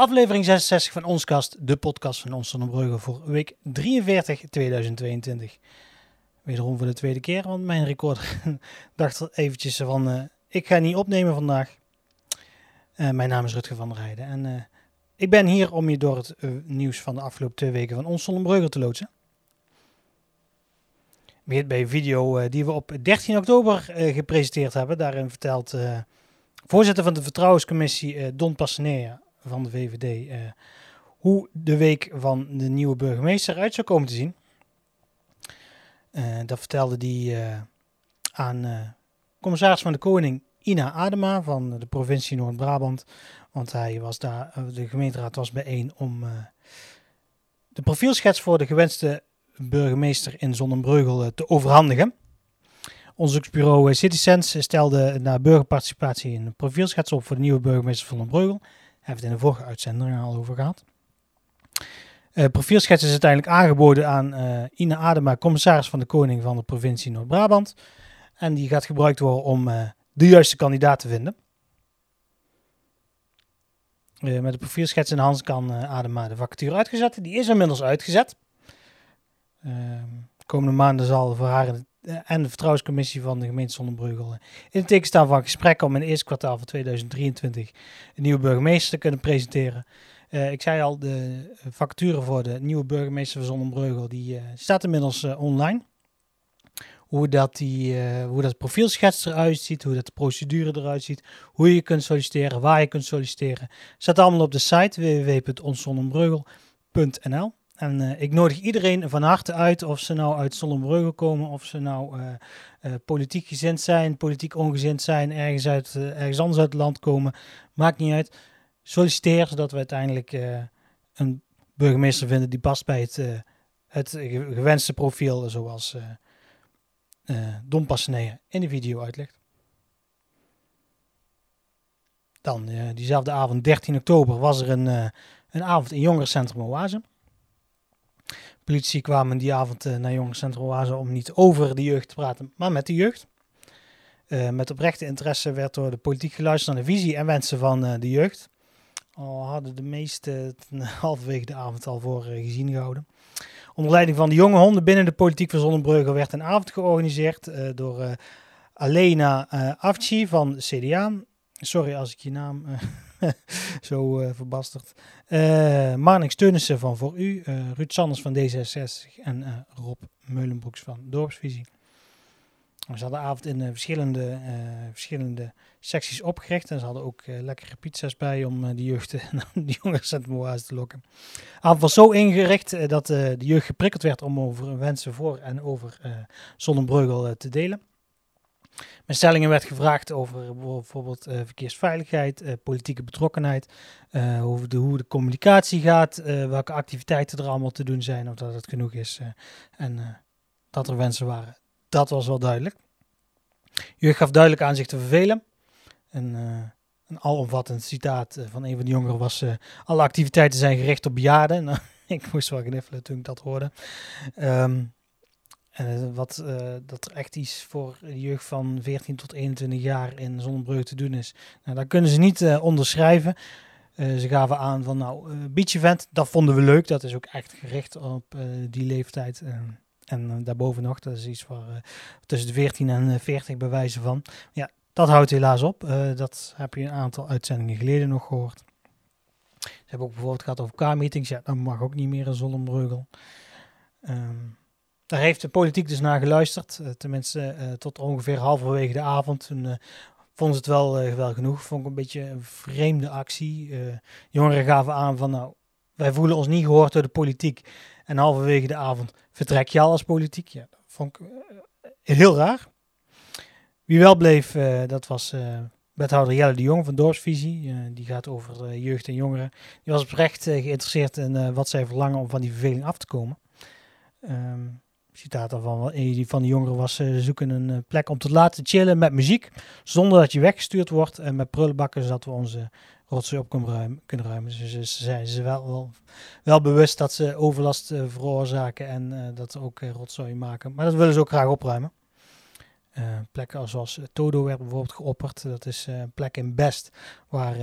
Aflevering 66 van Onskast, de podcast van Ons Zonnebreugel voor week 43 2022. Wederom voor de tweede keer, want mijn recorder dacht eventjes van, uh, ik ga niet opnemen vandaag. Uh, mijn naam is Rutger van der Heijden en uh, ik ben hier om je door het nieuws van de afgelopen twee weken van Ons Zonnebreugel te loodsen. Begint bij een video die we op 13 oktober gepresenteerd hebben. Daarin vertelt voorzitter van de Vertrouwenscommissie Don Passanea van de VVD uh, hoe de week van de nieuwe burgemeester eruit zou komen te zien. Uh, dat vertelde hij uh, aan commissaris van de Koning Ina Adema van de provincie Noord-Brabant. Want hij was daar, de gemeenteraad was bijeen om de profielschets voor de gewenste burgemeester in Zonnebreugel te overhandigen. Onderzoeksbureau CitySense stelde naar burgerparticipatie een profielschets op voor de nieuwe burgemeester van Zonnebreugel hebben het in de vorige uitzending al over gehad. Uh, profielschets is uiteindelijk aangeboden aan uh, Ine Adema, commissaris van de Koning van de provincie Noord-Brabant. En die gaat gebruikt worden om uh, de juiste kandidaat te vinden. met de profielschets in de hand kan Adema de vacature uitgezet. Die is inmiddels uitgezet. Ehm, de komende maanden zal voor haar en de vertrouwenscommissie van de gemeente Zonnebreugel in het teken staan van gesprekken om in het eerste kwartaal van 2023 een nieuwe burgemeester te kunnen presenteren. Uh, ik zei al, de vacature voor de nieuwe burgemeester van Zonnebreugel die staat inmiddels online. Hoe dat, die, hoe dat profielschets eruit ziet, hoe dat de procedure eruit ziet, hoe je kunt solliciteren, waar je kunt solliciteren, staat allemaal op de site www.onszonnebreugel.nl. En uh, ik nodig iedereen van harte uit, of ze nou uit Zonnebreugel komen, of ze nou uh, uh, politiek gezind zijn, politiek ongezind zijn, ergens, uit, ergens anders uit het land komen. Maakt niet uit. Solliciteer, zodat we uiteindelijk een burgemeester vinden die past bij het, het gewenste profiel, zoals Don Passenee in de video uitlegt. Dan, diezelfde avond, 13 oktober, was er een, een avond in Jongerencentrum Oase politie kwamen die avond uh, naar Jongerencentrum Oase om niet over de jeugd te praten, maar met de jeugd. Uh, met oprechte interesse werd door de politiek geluisterd naar de visie en wensen van uh, de jeugd. Al hadden de meeste halverwege de avond al voor gezien gehouden. Onder leiding van de jonge honden binnen de politiek van Zonnebreugel werd een avond georganiseerd door Alena Afci van CDA. Sorry als ik je naam zo uh, verbasterd. Uh, Marnix Teunissen van Voor U, Ruud Sanders van D66 en Rob Meulenbroeks van Dorpsvisie. We hadden de avond in verschillende, verschillende secties opgericht en ze hadden ook lekkere pizza's bij om de jeugd de jongerencentrum te lokken. De avond was zo ingericht dat de jeugd geprikkeld werd om over wensen voor en over Zonnebreugel te delen. Mijn stellingen werd gevraagd over bijvoorbeeld uh, verkeersveiligheid, uh, politieke betrokkenheid, uh, hoe, de, hoe de communicatie gaat, welke activiteiten er allemaal te doen zijn, of dat het genoeg is en dat er wensen waren. Dat was wel duidelijk. Jeugd gaf duidelijk aan zich te vervelen. En, een alomvattend citaat van een van de jongeren was: Alle activiteiten zijn gericht op bejaarden. Ik moest wel gniffelen toen ik dat hoorde. Um, uh, wat, uh, dat er echt iets voor de jeugd van 14 tot 21 jaar in Zonnebreugel te doen is. Nou, daar kunnen ze niet uh, onderschrijven. ze gaven aan van nou, beach event, dat vonden we leuk. Dat is ook echt gericht op die leeftijd. en daarboven nog, dat is iets voor tussen de 14 en 40 bij wijze van. Ja, dat houdt helaas op. dat heb je een aantal uitzendingen geleden nog gehoord. Ze hebben ook bijvoorbeeld gehad over K-meetings. Ja, dat mag ook niet meer in Zonnebreugel. Um, daar heeft de politiek dus naar geluisterd. Uh, tenminste, uh, tot ongeveer halverwege de avond. Toen uh, vonden ze het wel, wel genoeg. Vond ik een beetje een vreemde actie. jongeren gaven aan van nou, wij voelen ons niet gehoord door de politiek. En halverwege de avond vertrek je al als politiek. Ja, dat vond ik heel raar. Wie wel bleef, dat was wethouder Jelle de Jong van Dorpsvisie. die gaat over jeugd en jongeren. Die was oprecht geïnteresseerd in wat zij verlangen om van die verveling af te komen. Um, citaat daarvan van de jongeren was, ze eh, zoeken een eh, plek om te laten chillen met muziek, zonder dat je weggestuurd wordt en met prullenbakken, zodat we onze rotzooi op kunnen ruimen. Dus ze zijn ze wel, wel, bewust dat ze overlast veroorzaken en dat ze ook rotzooi maken. Maar dat willen ze ook graag opruimen. plekken zoals Todo werd bijvoorbeeld geopperd. Dat is een plek in Best waar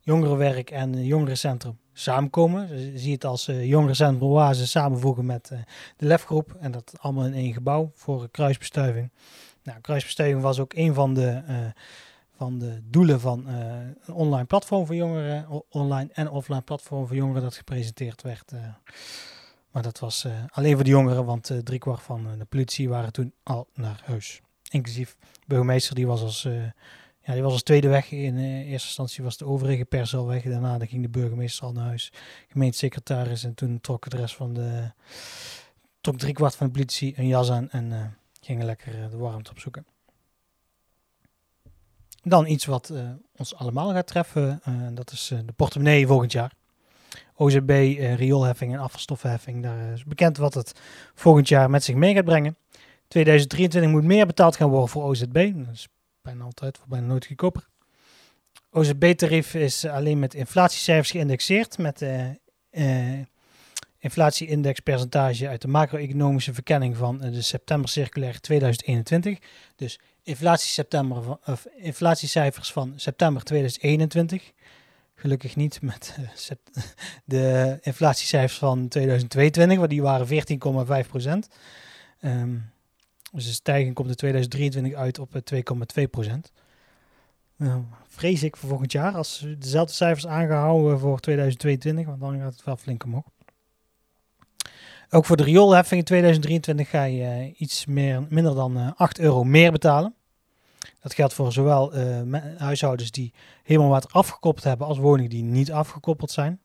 jongerenwerk en jongerencentrum samenkomen. Zie het als uh, jongerencentrum Oase samenvoegen met de LEF-groep. En dat allemaal in één gebouw voor kruisbestuiving. Nou, kruisbestuiving was ook een van de, van de doelen van een online platform voor jongeren. Online en offline platform voor jongeren dat gepresenteerd werd. maar dat was alleen voor de jongeren, want driekwart van de politie waren toen al naar huis. Inclusief burgemeester, die was als ja, die was als tweede weg. In uh, eerste instantie was de overige pers al weg. Daarna ging de burgemeester al naar huis. Gemeentesecretaris. En toen trok de rest van de... Trok driekwart van de politie een jas aan. En uh, gingen lekker uh, de warmte opzoeken. Dan iets wat ons allemaal gaat treffen. dat is de portemonnee volgend jaar. OZB, rioolheffing en afvalstoffenheffing. Daar is bekend wat het volgend jaar met zich mee gaat brengen. 2023 moet meer betaald gaan worden voor OZB. Bijna altijd, voor bijna nooit goedkoper. OZB-tarief is alleen met inflatiecijfers geïndexeerd, met de uh, inflatieindexpercentage uit de macro-economische verkenning van de september circulaire 2021. Dus inflatie september, of inflatiecijfers van september 2021. Gelukkig niet met uh, de inflatiecijfers van 2022, want die waren 14,5 procent. Um, dus de stijging komt in 2023 uit op 2,2 eh, procent. Nou, vrees ik voor volgend jaar, als dezelfde cijfers aangehouden voor 2022, want dan gaat het wel flink omhoog. Ook voor de rioolheffing in 2023 ga je uh, iets meer, minder dan uh, eh, 8 euro meer betalen. Dat geldt voor zowel huishoudens die helemaal water afgekoppeld hebben als woningen die niet afgekoppeld zijn.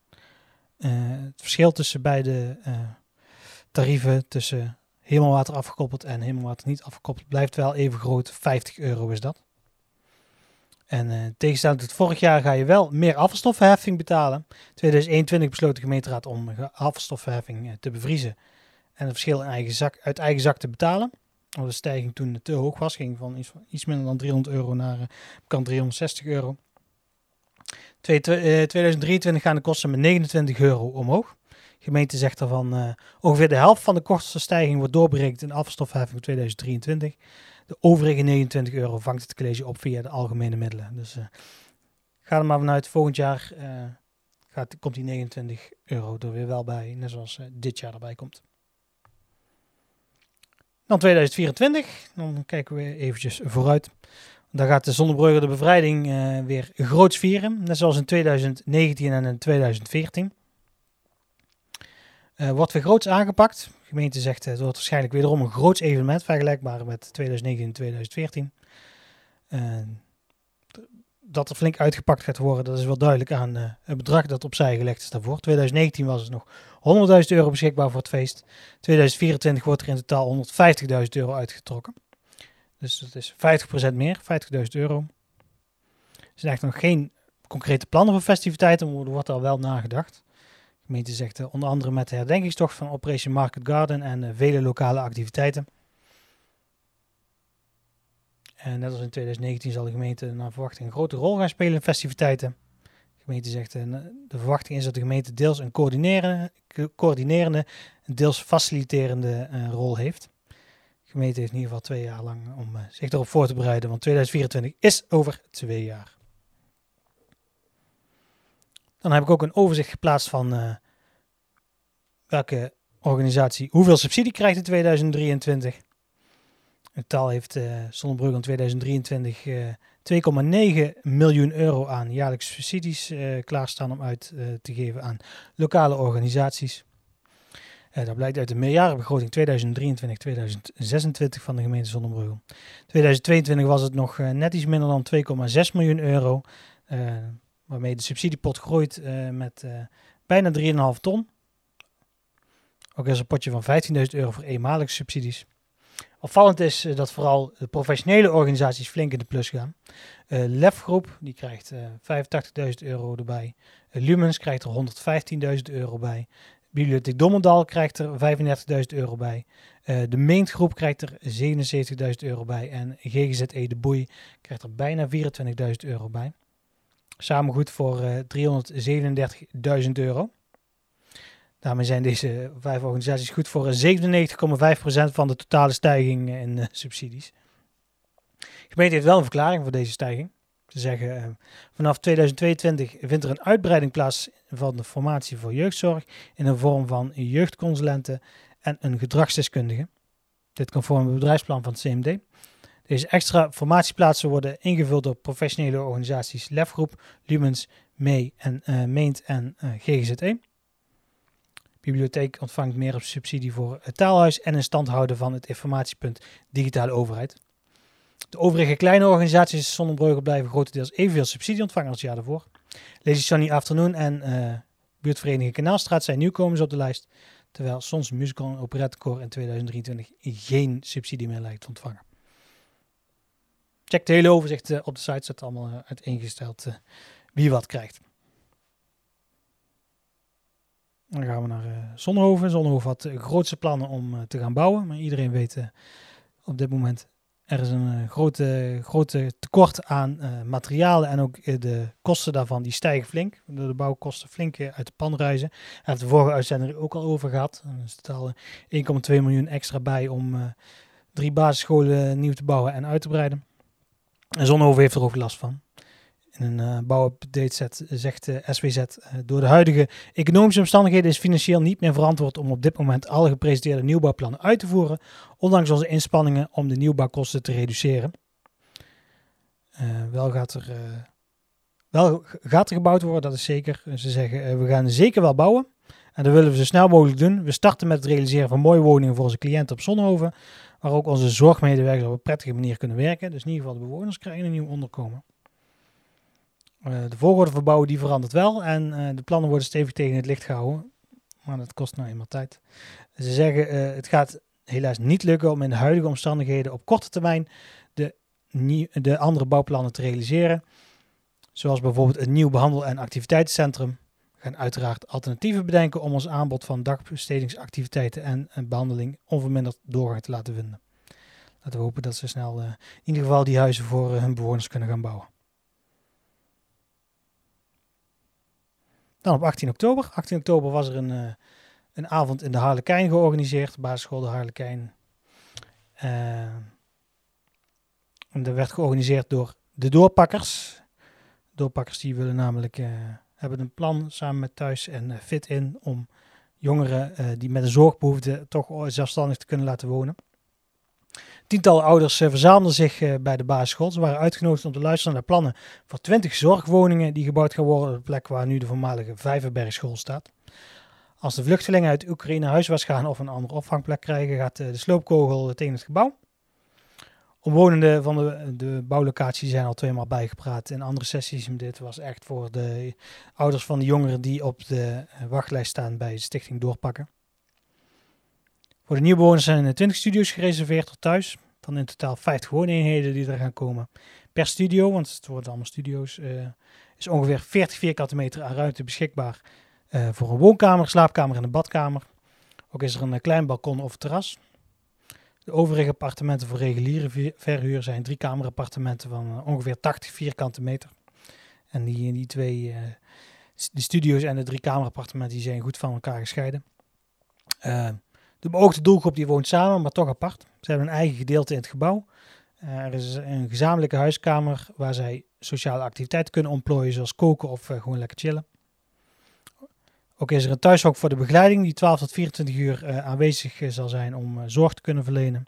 het verschil tussen beide tarieven tussen hemelwater afgekoppeld en hemelwater niet afgekoppeld blijft wel even groot. 50 euro is dat. En uh, tegenstelling tot vorig jaar ga je wel meer afvalstoffenheffing betalen. 2021 besloot de gemeenteraad om afvalstoffenheffing uh, te bevriezen en het verschil in eigen zak, uit eigen zak te betalen. Omdat de stijging toen te hoog was, ging van iets, iets minder dan 300 euro naar uh, kant 360 euro. 2023 gaan de kosten met 29 euro omhoog gemeente zegt ervan uh, ongeveer de helft van de kostenstijging wordt doorberekend in afvalstofheffing 2023. De overige 29 euro vangt het college op via de algemene middelen. Dus uh, ga er maar vanuit, volgend jaar uh, gaat, komt die 29 euro er weer wel bij, net zoals dit jaar erbij komt. Dan 2024, dan kijken we eventjes vooruit. Dan gaat de Zonnebrugger de bevrijding weer groots vieren, net zoals in 2019 en in 2014. Uh, wordt weer groots aangepakt. De gemeente zegt het wordt waarschijnlijk wederom een groots evenement, vergelijkbaar met 2019 en 2014. Uh, dat er flink uitgepakt gaat worden, dat is wel duidelijk aan uh, het bedrag dat opzij gelegd is daarvoor. 2019 was het nog 100.000 euro beschikbaar voor het feest. 2024 wordt er in totaal 150.000 euro uitgetrokken. Dus dat is 50% meer, 50.000 euro. Er zijn echt nog geen concrete plannen voor festiviteiten, maar er wordt al wel nagedacht. Gemeente zegt uh, onder andere met de herdenkingstocht van Operation Market Garden en uh, vele lokale activiteiten. En net als in 2019 zal de gemeente naar verwachting een grote rol gaan spelen in festiviteiten. De gemeente zegt uh, de verwachting is dat de gemeente deels een coördinerende, coördinerende en deels faciliterende rol heeft. De gemeente heeft in ieder geval twee jaar lang om zich erop voor te bereiden, want 2024 is over twee jaar. Dan heb ik ook een overzicht geplaatst van welke organisatie hoeveel subsidie krijgt in 2023. In totaal heeft uh, Zonnebrug in 2023 uh, 2,9 miljoen euro aan jaarlijkse subsidies uh, klaarstaan om uit uh, te geven aan lokale organisaties. dat blijkt uit de meerjarenbegroting 2023-2026 van de gemeente Zonnebrugge. 2022 was het nog net iets minder dan 2,6 miljoen euro waarmee de subsidiepot groeit met bijna 3,5 ton. Ook is een potje van 15.000 euro voor eenmalige subsidies. Opvallend is uh, dat vooral de professionele organisaties flink in de plus gaan. Lef Groep die krijgt 85.000 euro erbij. Lumens krijgt er 115.000 euro bij. Bibliotheek Dommendal krijgt er 35.000 euro bij. de Meent Groep krijgt er 77.000 euro bij. En GGZE De Boei krijgt er bijna 24.000 euro bij. Samen goed voor 337.000 eh, euro. Daarmee zijn deze vijf organisaties goed voor 97,5% van de totale stijging in uh, subsidies. De gemeente heeft wel een verklaring voor deze stijging. Ze zeggen, vanaf 2022 vindt er een uitbreiding plaats van de formatie voor jeugdzorg in de vorm van jeugdconsulenten en een gedragsdeskundige. Dit conform het bedrijfsplan van het CMD. Deze extra formatieplaatsen worden ingevuld door professionele organisaties Lefgroep, Lumens, en uh, en uh, GGZE. Bibliotheek ontvangt meer op subsidie voor het taalhuis en in stand houden van het informatiepunt digitale overheid. De overige kleine organisaties Zonnebreugel blijven grotendeels evenveel subsidie ontvangen als het jaar daarvoor. Lazy Sunny Afternoon en uh, buurtvereniging Kanaalstraat zijn nieuwkomers op de lijst, terwijl Sons Musical en Operettecore in 2023 geen subsidie meer lijkt te ontvangen. Check de hele overzicht uh, op de site, zit allemaal uh, uiteengesteld wie wat krijgt. Dan gaan we naar uh, Zonnehoven. Zonnehoven had de grootste plannen om uh, te gaan bouwen. Maar iedereen weet op dit moment, er is een grote, grote tekort aan materialen. En ook de kosten daarvan, die stijgen flink. De bouwkosten flink uit de pan reizen. Hij heeft de vorige uitzending ook al over gehad. Er is totaal 1,2 miljoen extra bij om drie basisscholen nieuw te bouwen en uit te breiden. En Zonnehoven heeft er ook last van. In een uh, bouwupdate zet, zegt uh, SWZ, uh, door de huidige economische omstandigheden is financieel niet meer verantwoord om op dit moment alle gepresenteerde nieuwbouwplannen uit te voeren, ondanks onze inspanningen om de nieuwbouwkosten te reduceren. wel, gaat er, wel gaat er gebouwd worden, dat is zeker. Ze zeggen, we gaan zeker wel bouwen. En dat willen we zo snel mogelijk doen. We starten met het realiseren van mooie woningen voor onze cliënten op Zonnehoven, waar ook onze zorgmedewerkers op een prettige manier kunnen werken. Dus in ieder geval de bewoners krijgen een nieuw onderkomen. Uh, de volgorde verbouwen die verandert wel en uh, de plannen worden stevig tegen het licht gehouden. Maar dat kost nou eenmaal tijd. Ze zeggen uh, het gaat helaas niet lukken om in de huidige omstandigheden op korte termijn de, de andere bouwplannen te realiseren. Zoals bijvoorbeeld een nieuw behandel- en activiteitscentrum. We gaan uiteraard alternatieven bedenken om ons aanbod van dagbestedingsactiviteiten en, en behandeling onverminderd doorgang te laten vinden. Laten we hopen dat ze snel in ieder geval die huizen voor hun bewoners kunnen gaan bouwen. Dan op 18 oktober. 18 oktober was er een, uh, een avond in de Harlekijn georganiseerd, basisschool de Harlekijn. Uh, en dat werd georganiseerd door de doorpakkers. Doorpakkers die willen namelijk, uh, hebben een plan samen met Thuis en Fit in om jongeren die met een zorgbehoefte toch zelfstandig te kunnen laten wonen. Tientallen ouders uh, verzamelden zich uh, bij de basisschool. Ze waren uitgenodigd om te luisteren naar plannen voor 20 zorgwoningen die gebouwd gaan worden op de plek waar nu de voormalige Vijverbergschool staat. Als de vluchtelingen uit Oekraïne huiswaarts gaan of een andere opvangplek krijgen, gaat uh, de sloopkogel tegen het gebouw. Omwonenden van de, de bouwlocatie zijn al tweemaal bijgepraat in andere sessies. Dit was echt voor de ouders van de jongeren die op de wachtlijst staan bij stichting Doorpakken. Voor de nieuwbewoners zijn 20 studio's gereserveerd tot thuis. Dan in totaal 50 wooneenheden die er gaan komen. Per studio, want het worden allemaal studio's, uh, is ongeveer 40 vierkante meter aan ruimte beschikbaar uh, voor een woonkamer, slaapkamer en een badkamer. Ook is er een klein balkon of terras. De overige appartementen voor reguliere verhuur zijn drie kamerappartementen van ongeveer 80 vierkante meter. En die, die twee, de studio's en de drie kamerappartementen, die zijn goed van elkaar gescheiden. De beoogde doelgroep die woont samen, maar toch apart. Ze hebben een eigen gedeelte in het gebouw. Uh, er is een gezamenlijke huiskamer waar zij sociale activiteiten kunnen ontplooien, zoals koken of uh, gewoon lekker chillen. Ook is er een thuishok voor de begeleiding, die 12 tot 24 uur uh, aanwezig zal zijn om zorg te kunnen verlenen.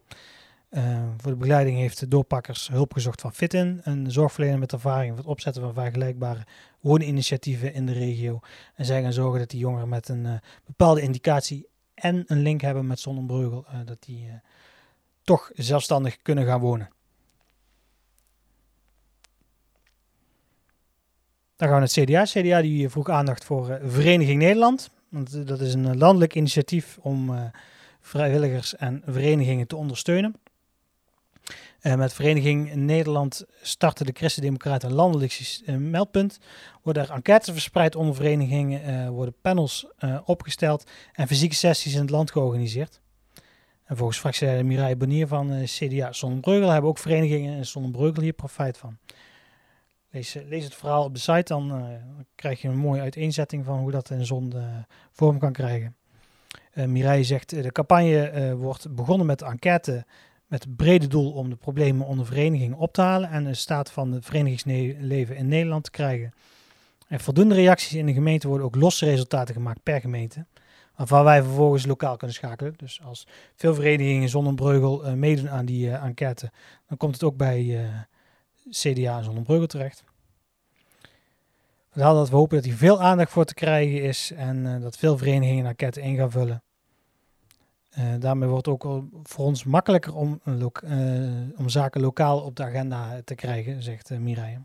voor de begeleiding heeft de doorpakkers hulp gezocht van Fitin, een zorgverlener met ervaring voor het opzetten van vergelijkbare wooninitiatieven in de regio. En zij gaan zorgen dat die jongeren met een bepaalde indicatie en een link hebben met Zonnebreugel, uh, dat die uh, toch zelfstandig kunnen gaan wonen. Dan gaan we naar het CDA. CDA die vroeg aandacht voor uh, Vereniging Nederland. Want dat is een landelijk initiatief om vrijwilligers en verenigingen te ondersteunen. Uh, met Vereniging Nederland starten de Christen-Democraten een landelijk uh, meldpunt. Worden er enquêtes verspreid onder verenigingen, uh, worden panels opgesteld en fysieke sessies in het land georganiseerd. En volgens fractieleider Mireille Bonier van CDA Zonnebreugel hebben ook verenigingen in Zonnebreugel hier profijt van. Lees, lees, het verhaal op de site, dan krijg je een mooie uiteenzetting van hoe dat in zon vorm kan krijgen. Mireille zegt, de campagne wordt begonnen met enquête met het brede doel om de problemen onder verenigingen op te halen en de staat van het verenigingsleven in Nederland te krijgen. En voldoende reacties in de gemeente worden ook losse resultaten gemaakt per gemeente, waarvan wij vervolgens lokaal kunnen schakelen. Dus als veel verenigingen zonder breugel uh, meedoen aan die uh, enquête, dan komt het ook bij uh, CDA zonder breugel terecht. Dat we hopen dat hier veel aandacht voor te krijgen is en dat veel verenigingen een enquête in gaan vullen. Uh, daarmee wordt ook voor ons makkelijker om, uh, om zaken lokaal op de agenda te krijgen, zegt uh, Mireille.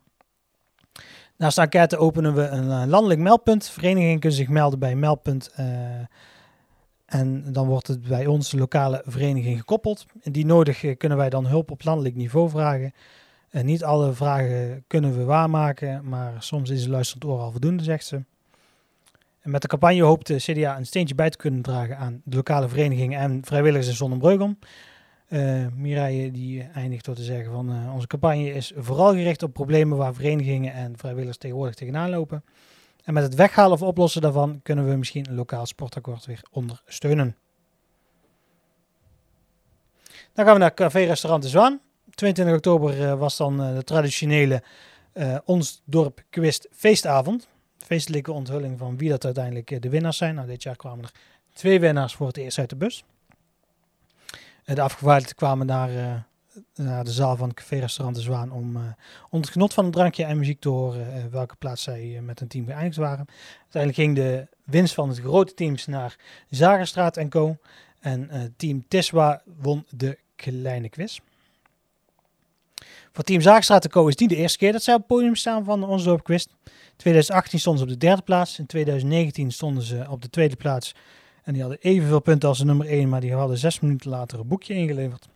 Naast enquête openen we een landelijk meldpunt. Verenigingen kunnen zich melden bij meldpunt. en dan wordt het bij onze lokale vereniging gekoppeld. Die nodig kunnen wij dan hulp op landelijk niveau vragen. niet alle vragen kunnen we waarmaken, maar soms is de luisterend oor al voldoende, zegt ze. Met de campagne hoopt de CDA een steentje bij te kunnen dragen aan de lokale verenigingen en vrijwilligers in Zonnebreugel. Uh, Mireille die eindigt door te zeggen van uh, onze campagne is vooral gericht op problemen waar verenigingen en vrijwilligers tegenwoordig tegenaan lopen. En met het weghalen of oplossen daarvan kunnen we misschien een lokaal sportakkoord weer ondersteunen. Dan gaan we naar Café Restaurant de Zwaan. 22 oktober uh, was dan de traditionele Ons Dorp Quiz feestavond feestelijke onthulling van wie dat uiteindelijk eh, de winnaars zijn. Nou, dit jaar kwamen er twee winnaars voor het eerst uit de bus. Eh, de afgevaardigden kwamen naar, uh, naar de zaal van het Café Restaurant De Zwaan om uh, het genot van een drankje en muziek te horen welke plaats zij met een team geëindigd waren. Uiteindelijk ging de winst van het grote teams naar Zagerstraat en Co. En team Tiswa won de kleine quiz. Voor team Zagerstraat en Co is die de eerste keer dat zij op het podium staan van onze dorpquiz. 2018 stonden ze op de derde plaats. In 2019 stonden ze op de tweede plaats. En die hadden evenveel punten als de nummer 1, maar die hadden zes minuten later een boekje ingeleverd.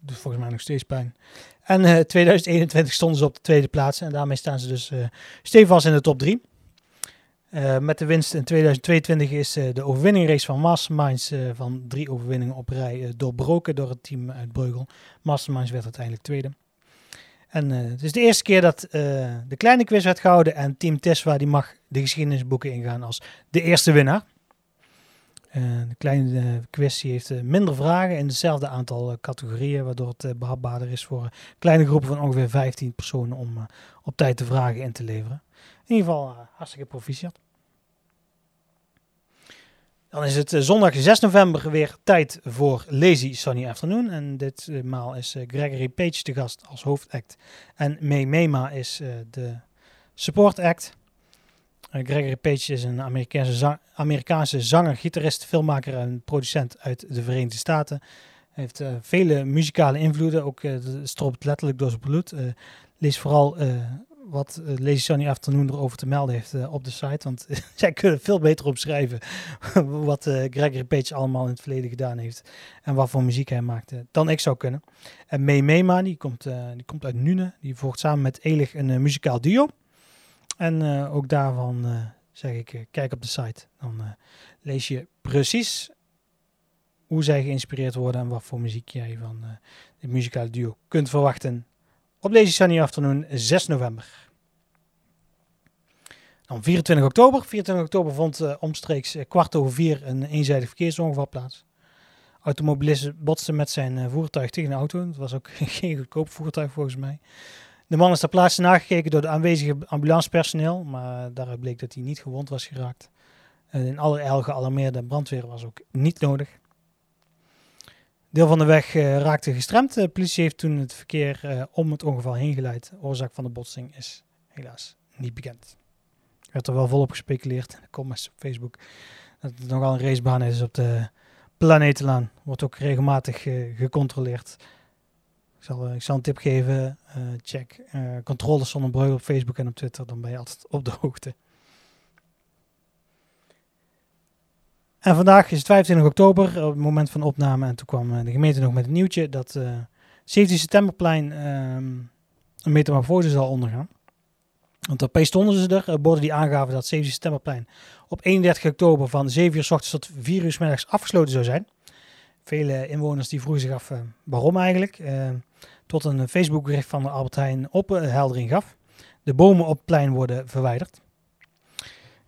Doet volgens mij nog steeds pijn. En uh, eh, 2021 stonden ze op de tweede plaats. En daarmee staan ze dus uh, stevast in de top 3. Uh, eh, met de winst in 2022 is de overwinningrace van Masterminds van drie overwinningen op rij doorbroken door het team uit Breugel. Masterminds werd uiteindelijk tweede. En uh, het is de eerste keer dat uh, de kleine quiz werd gehouden. En Team Tesla die mag de geschiedenisboeken ingaan als de eerste winnaar. Uh, de kleine quiz heeft minder vragen in hetzelfde aantal categorieën. Waardoor het behapbaarder is voor kleine groepen van ongeveer 15 personen om op tijd de vragen in te leveren. In ieder geval hartstikke proficiat. Dan is het eh, zondag 6 november weer tijd voor Lazy Sunny Afternoon. En ditmaal is eh, Gregory Page de gast als hoofdact. En May Mema is uh, de support act. Uh, Gregory Page is een Amerikaanse, Amerikaanse zanger, gitarist, filmmaker en producent uit de Verenigde Staten. Hij heeft uh, vele muzikale invloeden, ook uh, stroopt letterlijk door zijn bloed. lees vooral wat uh, Lazy Sunny Afternoon erover te melden heeft uh, op de site. Want zij kunnen veel beter opschrijven wat uh, Gregory Page allemaal in het verleden gedaan heeft. En wat voor muziek hij maakte dan ik zou kunnen. En May Mema, die komt, die komt uit Nune. Die volgt samen met Elig een muzikaal duo. En ook daarvan zeg ik, kijk op de site. Dan lees je precies hoe zij geïnspireerd worden en wat voor muziek jij van dit muzikale duo kunt verwachten op deze Sunny Afternoon 6 november. Dan 24 oktober. 24 oktober vond uh, omstreeks eh, kwart over vier een eenzijdig verkeersongeval plaats. Automobilist botste met zijn uh, voertuig tegen een auto. Het was ook geen goedkoop voertuig volgens mij. De man is ter plaatse nagekeken door de aanwezige ambulancepersoneel, maar daaruit bleek dat hij niet gewond was geraakt. in allerijl gealarmeerde brandweer was ook niet nodig. Deel van de weg raakte gestremd. De politie heeft toen het verkeer om het ongeval heen geleid. De oorzaak van de botsing is helaas niet bekend. Er werd er wel volop gespeculeerd in de comments op Facebook dat het nogal een racebaan is op de Planetenlaan. Wordt ook regelmatig uh, gecontroleerd. Ik zal, ik zal een tip geven. check controles zonder breuk op Facebook en op Twitter. Dan ben je altijd op de hoogte. En vandaag is het 25 oktober, op het moment van opname. En toen kwam eh, de gemeente nog met een nieuwtje dat uh, 17 septemberplein um, een metamorfose zal ondergaan. Want opeens stonden ze er, uh, borden die aangaven dat 17 septemberplein op 31 oktober van 7 uur s ochtends tot 4 uur s middags afgesloten zou zijn. Vele inwoners die vroegen zich af uh, waarom eigenlijk. Uh, tot een Facebookbericht van Albert Heijn opheldering gaf. De bomen op het plein worden verwijderd.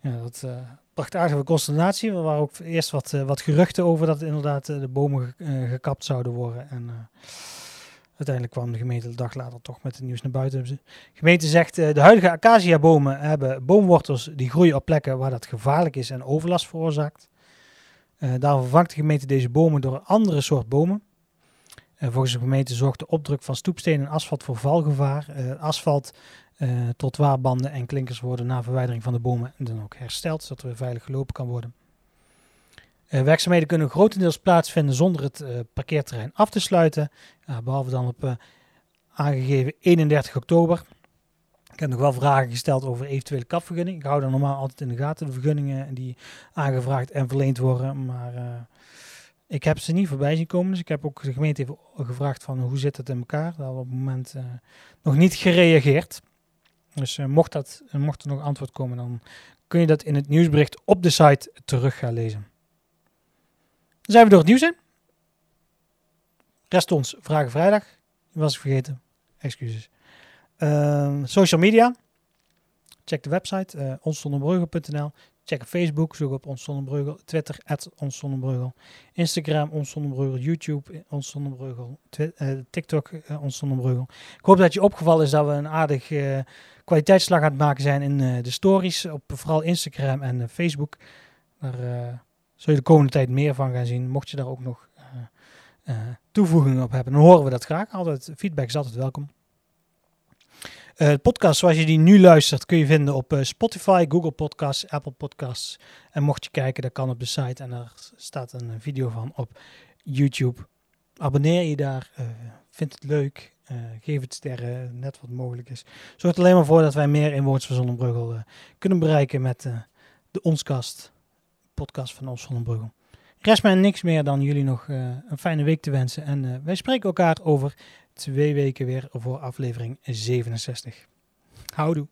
Ja, dat prachtige consternatie. Er waren ook eerst wat, wat geruchten over dat inderdaad de bomen gekapt zouden worden. En uiteindelijk kwam de gemeente de dag later toch met het nieuws naar buiten. De gemeente zegt de huidige acacia-bomen hebben boomwortels die groeien op plekken waar dat gevaarlijk is en overlast veroorzaakt. daarom vervangt de gemeente deze bomen door een andere soort bomen. Uh, volgens de gemeente zorgt de opdruk van stoepstenen en asfalt voor valgevaar. Asfalt tot waarbanden en klinkers worden na verwijdering van de bomen dan ook hersteld, zodat er weer veilig gelopen kan worden. Werkzaamheden kunnen grotendeels plaatsvinden zonder het parkeerterrein af te sluiten, behalve dan op aangegeven 31 oktober. Ik heb nog wel vragen gesteld over eventuele kapvergunning. Ik hou dan normaal altijd in de gaten de vergunningen die aangevraagd en verleend worden, maar ik heb ze niet voorbij zien komen, dus ik heb ook de gemeente even gevraagd van hoe zit het in elkaar. Daar op het moment nog niet gereageerd. Dus mocht, dat, mocht er nog antwoord komen, dan kun je dat in het nieuwsbericht op de site terug gaan lezen. Dan zijn we door het nieuws in. Rest ons Vragen Vrijdag. Was ik vergeten. Excuses. Ehm, social media. Check de website uh. Check op Facebook, zoek op Ons Zonnebreugel. Twitter, at. Instagram, Ons Zonnebreugel. YouTube, Ons Zonnebreugel. Uh, TikTok, uh, Ons. Ik hoop dat je opgevallen is dat we een aardig uh, kwaliteitsslag aan het maken zijn in de stories. Op vooral Instagram en Facebook. Daar zul je de komende tijd meer van gaan zien. Mocht je daar ook nog toevoegingen op hebben, dan horen we dat graag. Altijd, feedback is altijd welkom. Uh, de podcast zoals je die nu luistert kun je vinden op uh, Spotify, Google Podcasts, Apple Podcasts. En mocht je kijken, dat kan op de site en daar staat een video van op YouTube. Abonneer je daar, uh, vind het leuk, geef het sterren, net wat mogelijk is. Zorg er alleen maar voor dat wij meer inwoners van Zonnebruggel kunnen bereiken met de Onskast, podcast van Ons Zonnebruggel. Rest mij niks meer dan jullie nog een fijne week te wensen. En wij spreken elkaar over twee weken weer voor aflevering 67. Houdoe.